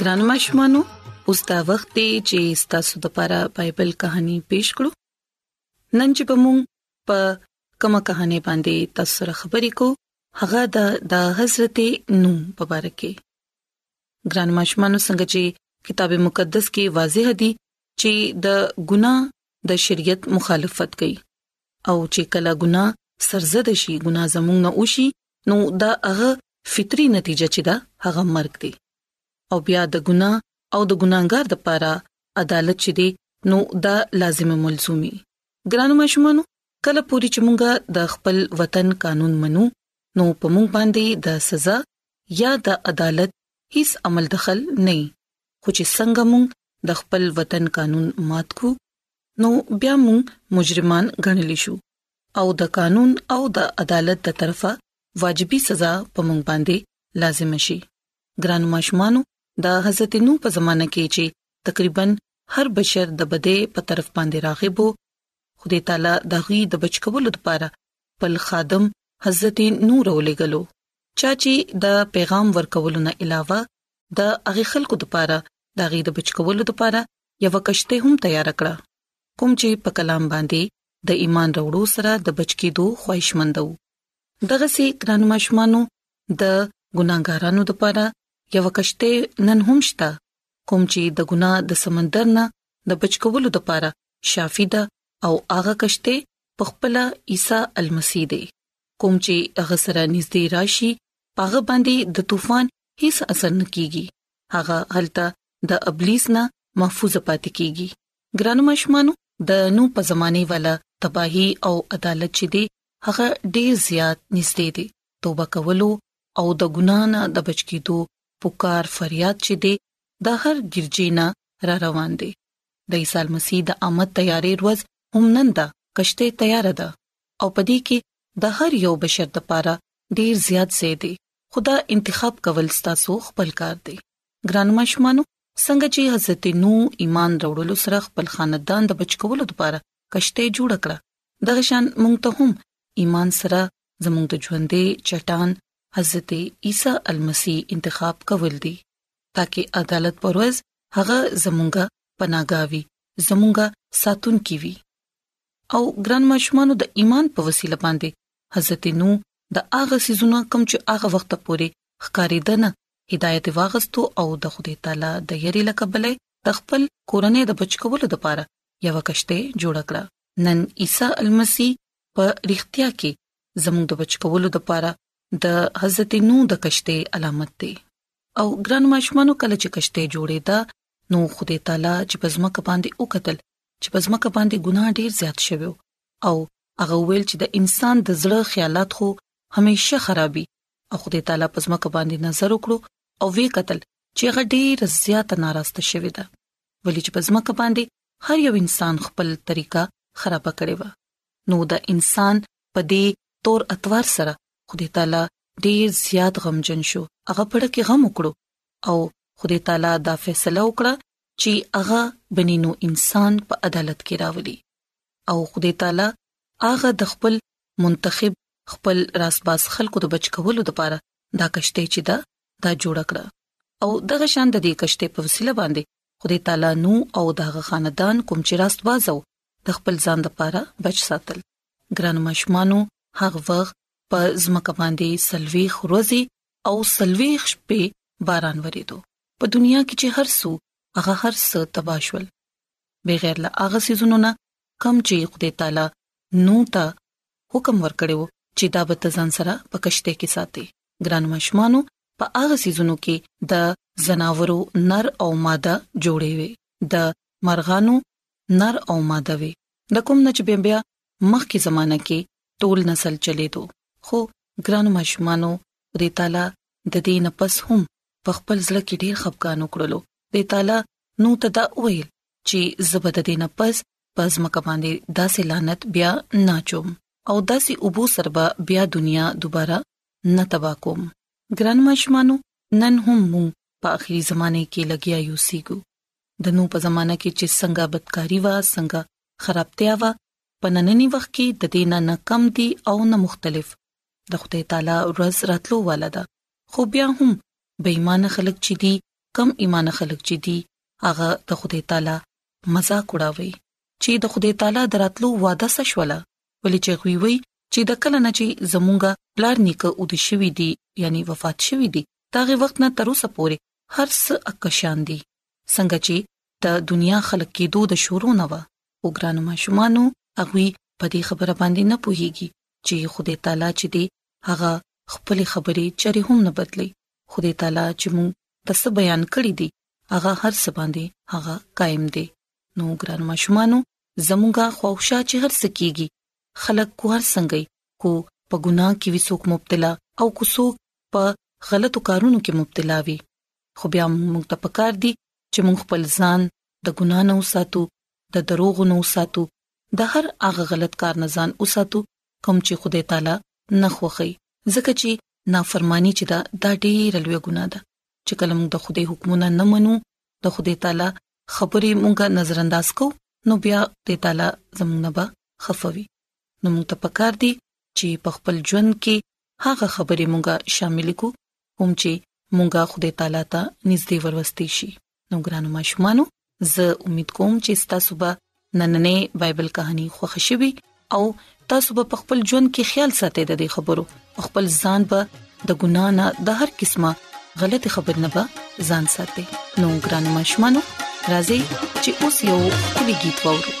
ګران مشمانو اوس دا وخت دی چې تاسو د لپاره بایبل کہانی پېښ کړو نن چې په مونږ په کومه کہانی باندې تاسو سره خبرې کو هغه د د حضرت نو په اړه کې ګران مشمانو څنګه چې کتاب مقدس کې واضح دي چې د ګناه د شریعت مخالفت کوي او چې کله ګناه سرزده شي ګناه زمونږ نه وشي نو دا هغه فطری نتیجه چې دا هغه مرګ دی او بیا د ګناه او د ګناګار د پاره عدالت چې دی نو دا لازم ملزومي ګرانو ماشومانو کله پوری چې مونږه د خپل وطن قانون منو نو په مونږ باندې د سزا یا د عدالت هیڅ عمل دخل نه خو چې څنګه مونږ د خپل وطن قانون مات کو نو بیا مونږ مجرمان غنلی شو او د قانون او د عدالت د طرفه واجبي سزا په مونږ باندې لازم شي ګران ماشومان د حضرت نو په زمانه کې چې تقریبا هر بشر د بده په طرف باندې راغب وو خدای تعالی د غي د بچکولو لپاره خپل خادم حضرت نور ولېګلو چا چې د پیغام ورکولو نه علاوه د هغه خلکو لپاره د غي د بچکولو لپاره یو کشته هم تیار کړه کوم چې په کلام باندې د ایمان وروړو سره د بچکی دو خواهشمندو دغه سي ګران ماشومانو د ګناګارانو لپاره یو کشته نن هم شته کوم چې د ګنا د سمندر نه د بچکولو لپاره شافی ده او هغه کشته په خپل عیسی المسی دی کوم چې هغه سره نږدې راشي هغه باندې د طوفان هیڅ اثر نکېږي هغه هلته د ابلیس نه محفوظ پاتې کیږي ګرانو مشمانو د نو په زمانه والا تباہی او عدالت چې دی هغه ډیر زیات نږدې دی توبه کولو او د ګنا نه د بچ کیدو پکار فریاد چې دی د هر ګرځې نه را روان دی د عیسی مسیح د آمد تیارې روز هم نن ده کشته تیار ده او پدې کې د هر یو بشر د پاره ډیر زیات زیات دی خو دا انتخاب کول ستاسو خپل کار دی. ګرانو ماشومانو، څنګه چې حضرت نوح ایمان راوړلو سره خپل خاندان د بچ کولو لپاره کشتۍ جوړه کړه، دغه شان موږ ته هم ایمان سره زموږ د ژوندې چټان حضرت عیسی المسیح انتخاب کول دي، تاکي عدالت پر ورځ هغه زموږ پناهګاه وي، زموږ ساتونکی وي. او ګران ماشومانو د ایمان په وسیله باندې حضرت نو د هغه سيزونه کوم چې هغه وخت پورې ښکارېده نه هدايت واغستو او د خدای تعالی د یری لکبله د خپل کورنۍ د بچکولو لپاره یو کشته جوړ کړه نن عیسی المسی په رښتیا کې زموږ د بچکولو لپاره د حضرت نو د کشته علامت دی او ګران ماشومانو کله چې کشته جوړې ده نو خدای تعالی چې پزما ک باندې وکتل چې پزما ک باندې ګناه ډیر زیات شوی او هغه وویل چې د انسان د زړه خیالات خو همیشه خرابي او خدای تعالی په ځمکه باندې نظر وکړو او وی قتل چې هغه ډیر زیات ناراسته شوی ده ولې چې په ځمکه باندې هر یو انسان خپل طریقه خرابه کړې و نو دا انسان په دې تور اتوار سره خدای تعالی ډیر زیات غمجن شو هغه پړه کې غم وکړو او خدای تعالی دا فیصله وکړه چې هغه بنینو انسان په عدالت کې راولي او خدای تعالی هغه د خپل منتخب خپل راسباز خلکو د بچ کولو لپاره دا کشته چې دا دا جوړ کړه او دغه شان د دې کشته په وسیله باندې خدای تعالی نو او دغه خاندان کوم چې راستوازو د خپل ځان لپاره بچ ساتل ګران مشمانو هغه وخت په زمکه باندې سلوي خروزي او سلوي شپې باران ورېدو په دنیا کې چې هر څو هغه هر څه تباشول بغیر له هغه سيزونو نه کم چې خدای تعالی نو ته حکم ورکړو چې دا به ځان سره په کشته کې ساتي ګران مشمانو په هغه سيزونو کې د زناورو نر او ماده جوړې وي د مرغانو نر او ماده وي د کوم نچ بیا بیا مخکې زمانہ کې ټول نسل چلے دو خو ګران مشمانو خدای تعالی د دې نه پس هم په خپل ځل کې ډیر خفقان وکړلو د تعالی نو ته دا ویل چې زبد دینه پس پس مکه باندې داسې لعنت بیا نه چوم او داسې ابو سربا بیا دنیا دوباره نه تبا کوم ګران ماشمانو نن هم مو په اخري زمانه کې لګیا یو سیګو د نو په زمانہ کې چې څنګه بدکاری وا څنګه خرابتیا وا په نننی وخت کې د دې نه نه کم دي او نه مختلف د خدای تعالی ورځ راتلو والا ده خو بیا هم بېمانه خلک چې دي کم ایمانه خلک چې دي هغه د خدای تعالی مزاق وړاوي چې د خدای تعالی دراتلو وعده سشوله ولې چې غوي وي چې د کله نه چې زمونږه پلار نیکه او د شوی دی یعنی وفات شوی دی داغه وخت نه تر اوسه پورې هر څه اکشان دي څنګه چې د دنیا خلک کې دوه د شورو نه و او ګران ماشومانو هغه په دې خبره باندې نه پوهیږي چې خدای تعالی چې دی هغه خپل خبرې چره هم نه بدلی خدای تعالی چې موږ ته څه بیان کړي دي هغه هر څه باندې هغه قائم دی نو ګران ماشومانو زموږه خوښه چې هر څه کیږي خلک کو هر څنګه کو په ګناه کې وسوک مبتلا او کو سوک په غلطو کارونو کې مبتلا وي خو بیا موږ ته پکار دي چې موږ خپل ځان د ګنا نه وساتو د دروغ نه وساتو د هر هغه غلط کار نه ځان وساتو کوم چې خدای تعالی نه خوخي ځکه چې نافرمانی چې دا دا ډیره لوی ګناه ده چې کله موږ د خدای حکمونه نه منو د خدای تعالی خبرې موږ نظر انداز کو نو بیا د تعالی زموږ نه به خفوي نو موږ ته پکار دي چې په خپل ژوند کې هغه خبرې موږ شامل کو کوم چې موږ خدای تعالی ته نږدې وروستي شي نو ګرانو ماشومانو زه امید کوم چې تاسو به نننې بایبل کہانی خوښ شوي او تاسو به په خپل ژوند کې خیال ساتئ د دې خبرو خپل ځان به د ګنا نه د هر قسمه غلط خبر نه به ځان ساتئ نو ګرانو ماشومانو راځي چې اوس یو کلی गीत وورو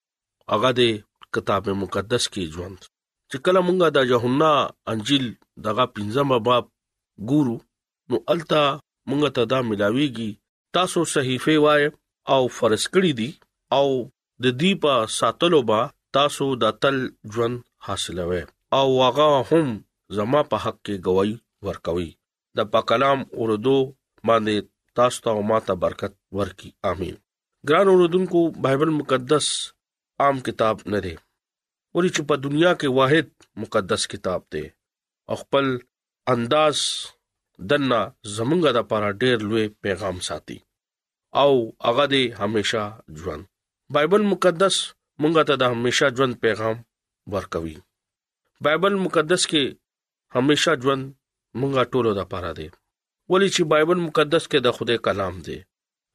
هغه د کتاب مقدس کې ژوند چې کله مونږه د یوحنا انجیل دغه پنځم باب ګورو نو التا مونږ ته دا ملاويږي تاسو صحیفه وای او فرض کړی دي او د دې په ساتلو با تاسو د تل ژوند حاصلوي او هغه هم زما په حق کې گواہی ورکوي د پاکلام اوردو باندې تاسو ته او ماته برکت ورکي امين ګران اوردونکو بایبل مقدس عام کتاب نه دی ورې چې په دنیا کې واحد مقدس کتاب دی او خپل انداز دنا زمونږ د لپاره ډېر لوی پیغام ساتي او هغه دې همیشا ژوند بایبل مقدس مونږ ته د همیشا ژوند پیغام ورکوي بایبل مقدس کې همیشا ژوند مونږه ټولو د لپاره دی ولې چې بایبل مقدس کې د خدای کلام دی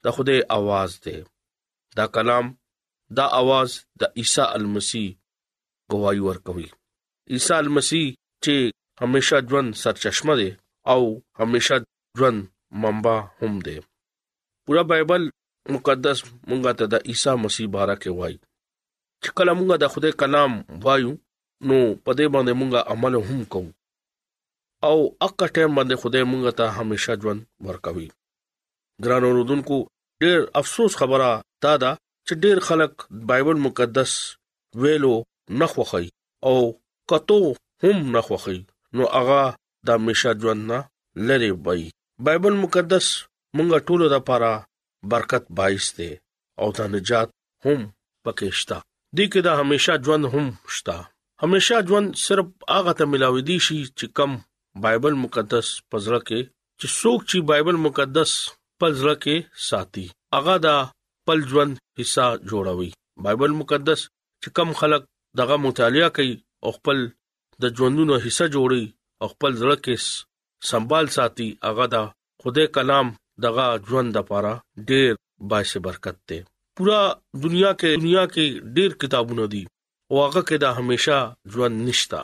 د خدای اواز دی دا کلام دا اواز د عیسی المسی گواہی ورکوي عیسی المسی چې همیشه ژوند سرچشمه دی او همیشه ژوند منبع هم دی پورا بایبل مقدس مونږه ته د عیسی مسیح باره کې وایي چې کله مونږه د خدای کلام وایو نو په دې باندې مونږه عمل هم کوو او اکه ټیم باندې خدای مونږه ته همیشه ژوند ورکوي ګران اورودونکو ډیر افسوس خبره دا ده چې ډیر خلک بایبل مقدس ویلو نه خوخی او کتو هم نه خوخی نو هغه د همیشه ژوند نه لری وای بایبل مقدس مونږه ټولو لپاره برکت بایس دی او دا نجات هم پکې شته دي کې دا همیشه ژوند هم شته همیشه ژوند صرف هغه ته ملاوي دي شي چې کم بایبل مقدس پزړه کې چې څوک چې بایبل مقدس پزړه کې ساتي هغه دا پل ژوند حصہ جوړوي بایبل مقدس چې کم خلک دغه مطالعه کوي او خپل د ژوندونو حصہ جوړي او خپل ځړه کې سنبال ساتي هغه دا خو ده کلام دغه ژوند لپاره ډیر باعث برکت دی پورا دنیا کې دنیا کې ډیر کتابونه دي او هغه کې دا همیشه ژوند نشتا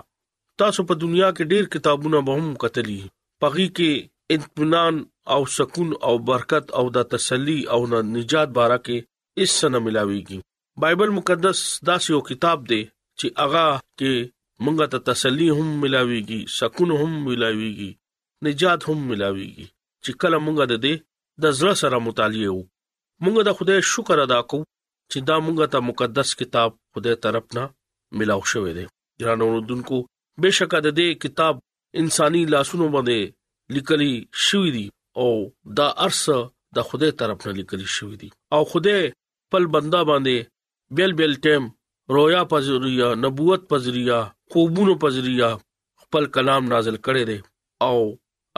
تاسو په دنیا کې ډیر کتابونه به هم کتلی پغی کې اطمینان او سکون او برکت او د تسلی او نجات باره کې اس سره ملاويږي بایبل مقدس دا یو کتاب دی چې هغه کې مونږ ته تسلی هم ملاويږي سکون هم ملاويږي نجات هم ملاويږي چې کله مونږ د دې د زړه سره مطالعه وکړو مونږ د خدای شکر ادا کوو چې دا مونږ ته مقدس کتاب خدای طرف نه ملاو شوی دی ګران اوردونکو بشکره د دې کتاب انساني لاسونو باندې لیکلي شوی دی او دا ارسه د خدای طرف نه لیکلي شوی دی او خدای خپل بندا باندې بېل بېل ټیم، رویا په ذریعه، نبوت په ذریعه، خوبونو په ذریعه خپل کلام نازل کړی دی او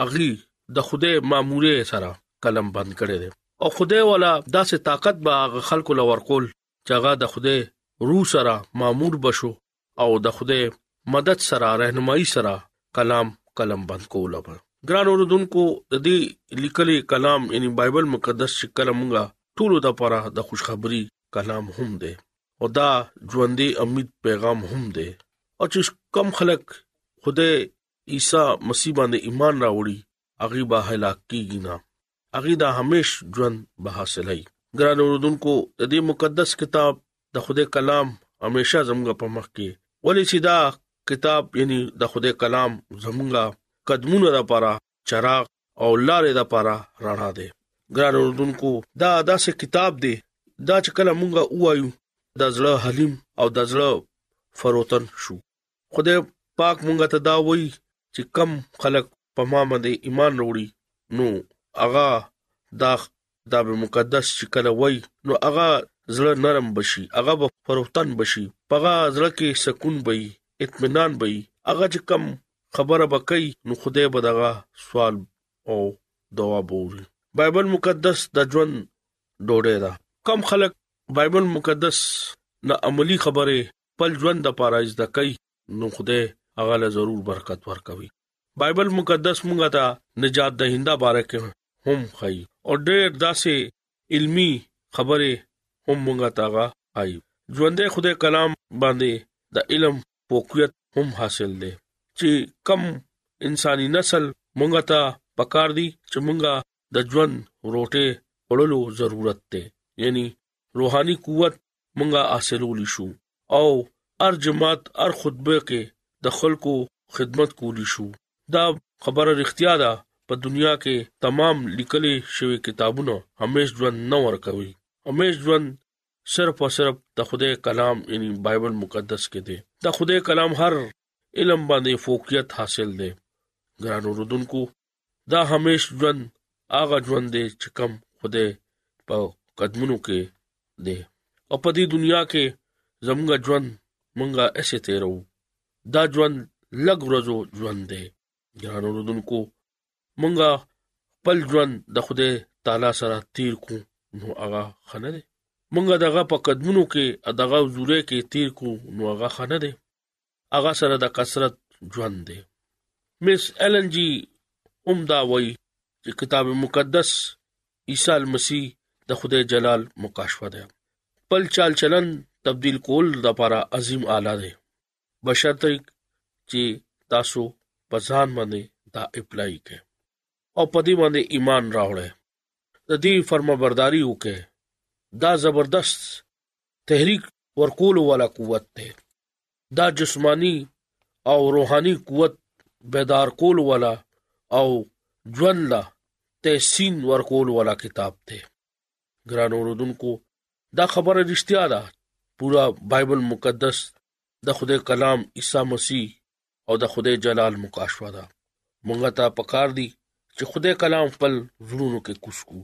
هغه د خدای مامورې سره قلم بند کړی دی او خدای ولا داسې طاقت به هغه خلکو لور کول چې هغه د خدای روح سره مامور بشو او د خدای مدد سره رهنمایي سره کلام قلم بند کوله ګران اوردونکو د دې لیکلي کلام یعنی بایبل مقدس چې کلمغه ټول د لپاره د خوشخبری کلام هم دی او دا ژوندې امید پیغام هم دی او چې کم خلک خدای عیسی مسیح باندې ایمان راوړي اغي به هلاک کیږي نه هغه دا همیش ژوند به حاصلای ګران اوردونکو د دې مقدس کتاب د خدای کلام همیشه زموږ په مخ کې ولې چې دا کتاب یعنی د خدای کلام زموږ قدمونو لپاره چراغ او لارې لپاره رڼا ده ګران اوردونکو دا داسې کتاب دی دا چې کله مونږه وایو د زړه حلیم او د زړه فروتن شو خدای پاک مونږ ته دا وایي چې کم خلک په ما باندې ایمان وروړي نو هغه دا دا به مقدس چې کله وای نو هغه زړه نرم بشي هغه به فروتن بشي پغه زړه کې سکون وي اطمینان وي هغه چې کم خبره بکې نو خدای به دغه سوال او دعا بوري بایبل مقدس د ژوند ډوډۍ ده کم خلک بایبل مقدس نه عملی خبره خپل ژوند د پاره زده کوي نو خدای هغه له ضرور برکت ورکوي بایبل مقدس مونږه ته نجات دهنده باره کې هم خي او ډېر داسې علمی خبره هم مونږه تاغه آی ژوندې خدای کلام باندې د علم فوقیت هم حاصل دی چې کم انساني نسل مونږه ته پکار دي چې مونږه د ژوند روټه وړلو ضرورت ته یعنی روحاني قوت مونږه حاصلولی شو او هر جماعت هر خطبه کې د خلکو خدمت کولی شو دا خبره رښتیا ده په دنیا کې تمام لیکل شوی کتابونه همیش ژوند نه ورکوي همیش ژوند صرف او صرف د خدای کلام یعنی بایبل مقدس کې دی د خدای کلام هر علم باندې فوقیت حاصل دی ګران اوردونکو دا همیش ژوند هغه ژوند دی چې کم خدای په قدمونو کې دی او په دې دنیا کې زموږ ژوند مونږه اسه تیرو دا ژوند لګ ورځو ژوند دی ګران اوردونکو مونږه خپل ژوند د خدای تعالی سره تیر کو نو هغه خنه دی مونږه دغه په قدمونو کې دغه حضور کې تیر کو نو هغه خنه دی هغه سره د کثرت ژوند دی مس ایلن جی هم دا وایي چې کتاب مقدس عیسی مسیح د خدای جلال مکاشفه ده خپل چال چلن تبديل کول د لپاره عظیم اعلی ده بشرته چې تاسو په ځان باندې دا اپلای کړئ او په دې باندې ایمان راوړئ د دې فرمانبرداري وکړئ دا زبردست تحریک ورکولو والا قوت دی دا جسمانی او روحانی قوت بیدار کول والا او ژوند لا تحسین ورکول والا کتاب دی ګران اوردونکو دا خبره رښتیا ده پورا بایبل مقدس د خدای کلام عیسی مسیح او د خدای جلال مکاشفه ده مونږه ته پکار دي چې خدای کلام خپل زړونو کې کوشکو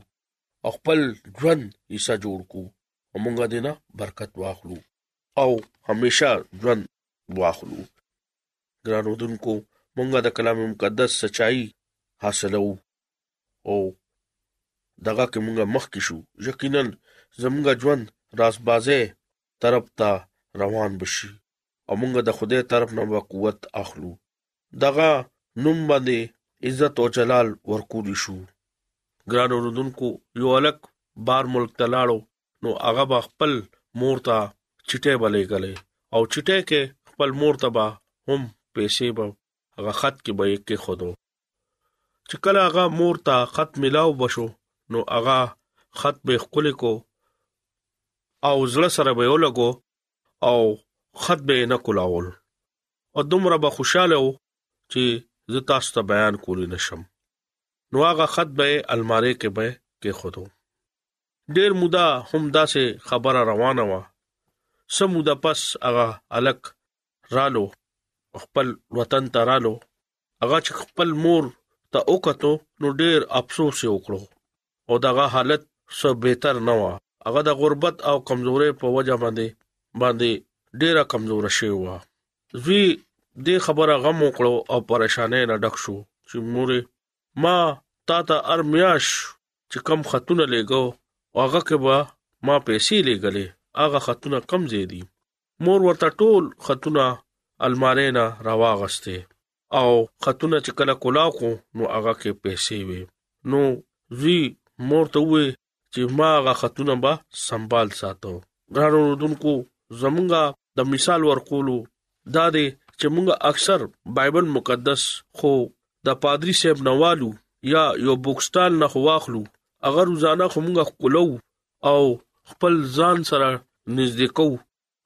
او خپل ژوند عیسی جوړ کو او مونږ دې نه برکت واخلو او همیشه ژوند واخلو ګران ودونکو مونږه د کلام مقدس سچای حاصلو او دغه کې مونږه مخ کې شو یقینا زمونږه ژوند راز بازه طرف ته روان بشي او مونږه د خدای طرف نه قوت اخلو دغه نوم باندې عزت او جلال ورکول شو ګران اوردونکو یو الک بار ملک ته لاړو نو هغه به خپل مور ته چټه بلې غلې او چټه کې خپل مور ته به هم پیسې به هغه خط کې به یې کې خودو چې کله هغه مور ته خط ملاو بشو نو هغه خط به خپل کو او زړه سره به ولګو او خط به نه کولاول او دومره به خوشحاله وو چې زه تاسو ته بیان کولی نه شم نو هغه خط به المارې کې به کې خودو ډیر مودا هم داسې خبره روانه و سمودا پس هغه الک رالو خپل وطن ته رالو هغه چې خپل مور ته وکړو نو ډیر افسوس یې وکړو او دغه حالت څه بهتر نه وه. هغه د غربت او کمزورۍ په وجه باندې باندې ډیره کمزوره شوې وه. زوی دې خبره غم وکړو او پریشانه نه ډک شو چې مورې ما تا ته ار میاش چې کم خطونه لګو او هغه کې به ما پیسې لګلې هغه خطونه کم زیدي مور ورته ټول خطونه المارې نه راواغسته او خاتونه چې کله کولاو کو نو هغه کې پیسې وي نو زی مور ته وې چې ما هغه خاتونه به سنبال ساتو ګرانو رودونکو زمونږه د مثال ورکولو دا دی چې مونږه اکثر بایبل مقدس خو د پادری صاحب نوالو یا یو بوکسټال نه واخلو اگر روزانه خو موږ کولو او خپل ځان سره نږدې کوو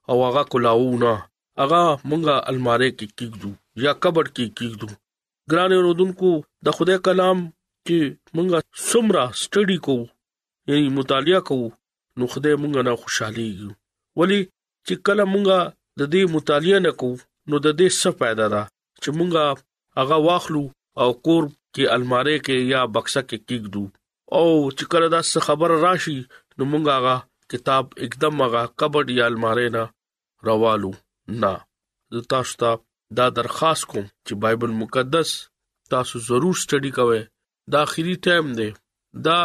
او هغه کولاوو نه هغه مونږه الماره کې کېږدو یا کبر کې کېږدو ګران اورودونکو د خدای کلام چې مونږه سمرا سټډي کو یعنی مطالعه کو نو خدای مونږه نه خوشحالي یو ولی چې کله مونږه د دې مطالعه نه کو نو د دې څه फायदा ده چې مونږه هغه واخلو او کور کې المارې کې یا بکسه کې کېږدو او چې کله دا څه خبر راشي نو مونږه هغه کتاب एकदम هغه کبډ یا المارې نه روالو نه تاسو ته دا درخواست کوم چې بایبل مقدس تاسو ضرور سټڈی کوئ دا اخیری ټایم دی دا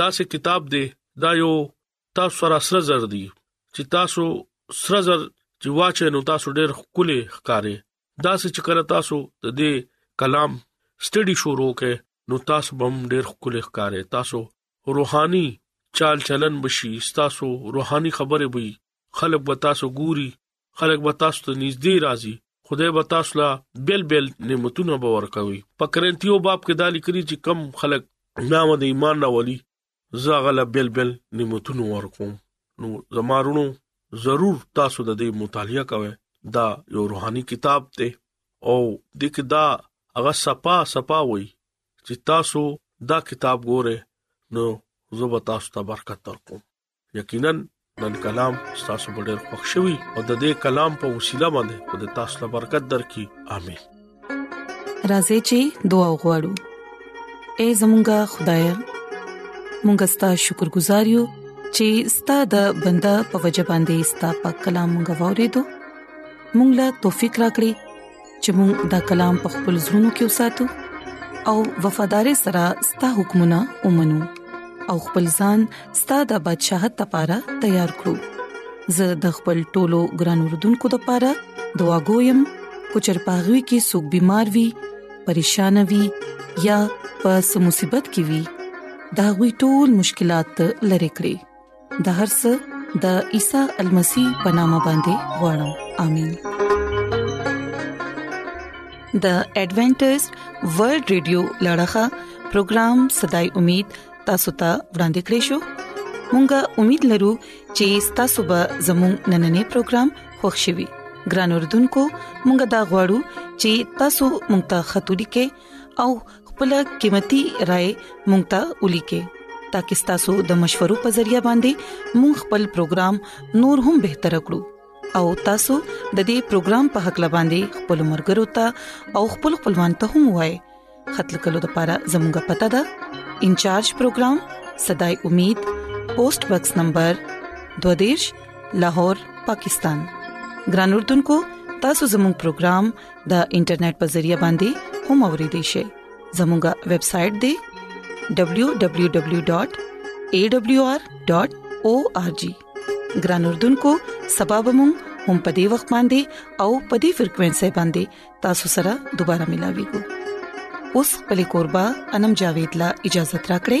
دا سه کتاب دی دا یو تاسو سره سره زر دي چې تاسو سره زر چې واچې نو تاسو ډېر خولي ښکارې دا څه چې کړه تاسو د دې کلام سټډي شروع کې نو تاسو بم ډېر خولي ښکارې تاسو روحاني چال چلن بشي تاسو روحاني خبره وي خلک به تاسو ګوري خلک به تاسو ته نږدې راځي خدای به تاسو لا بل بل نعمتونه به ورکوي په کرنتیو باب کې دالی کړی چې کم خلک نام د ایمان راولي زه هغه له بیل بیل نعمتونو ورکوم نو زما رونو ضرور تاسو د دې مطالعه کوئ دا یو روحاني کتاب دی او د کې دا هغه صفه صفه وای چې تاسو دا کتاب ګوره نو زه به تاسو ته برکت ورکوم یقینا نن کلام تاسو په ډېر خوښ شوي او د دې کلام په وسیله باندې خو د تاسو له برکت درکې امين راځي چې دعا وغوړو اے زمونږ خدای مونږ ستاسو شکر گزار یو چې ستاسو د بندا په وجبان دي ستاسو په کلام غوړې دو مونږ لا توفيق راکړي چې موږ دا کلام په خپل زړونو کې وساتو او وفادار سره ستاسو حکمونه ومنو او خپل ځان ستاسو د بدشاہت لپاره تیار کړو زه د خپل ټولو ګران وردونکو لپاره دعا کوم کو چرپاغوي کې سګ بيمار وي پریشان وي یا په سمصيبت کې وي دا غوي ټول مشکلات لری کړی د هر څه د عیسی المسی پنامه باندې وړم امين د ایڈونچر ورلد رادیو لړغا پروگرام صداي امید تاسو ته ورانده کړی شو مونږه امید لرو چې تاسو به زموږ نننې پروګرام خوښیوي ګران اوردونکو مونږه دا غواړو چې تاسو مونږ ته خاطري کې او خپل قیمتي رائے مونږ ته ولي کې تاکي تاسو د مشورو په ذریعہ باندې مونږ خپل پروګرام نور هم بهتر کړو او تاسو د دې پروګرام په حق لباندې خپل مرګرو ته او خپل خپلوان ته هم وایي خط لیکلو د پاره زموږه پته ده انچارج پروګرام صداي امید پوسټ باکس نمبر 22 لاهور پاکستان ګران اردوونکو تاسو زموږ پروگرام د انټرنیټ په ذریعہ باندې هم اوريدي شئ زموږه ویب سټ د www.awr.org ګران اردوونکو سبب مون هم پدی وخت باندې او پدی فریکوينسي باندې تاسو سره دوپاره ملاوي کو اوس په لیکوربا انم جاوید لا اجازه ترا کړی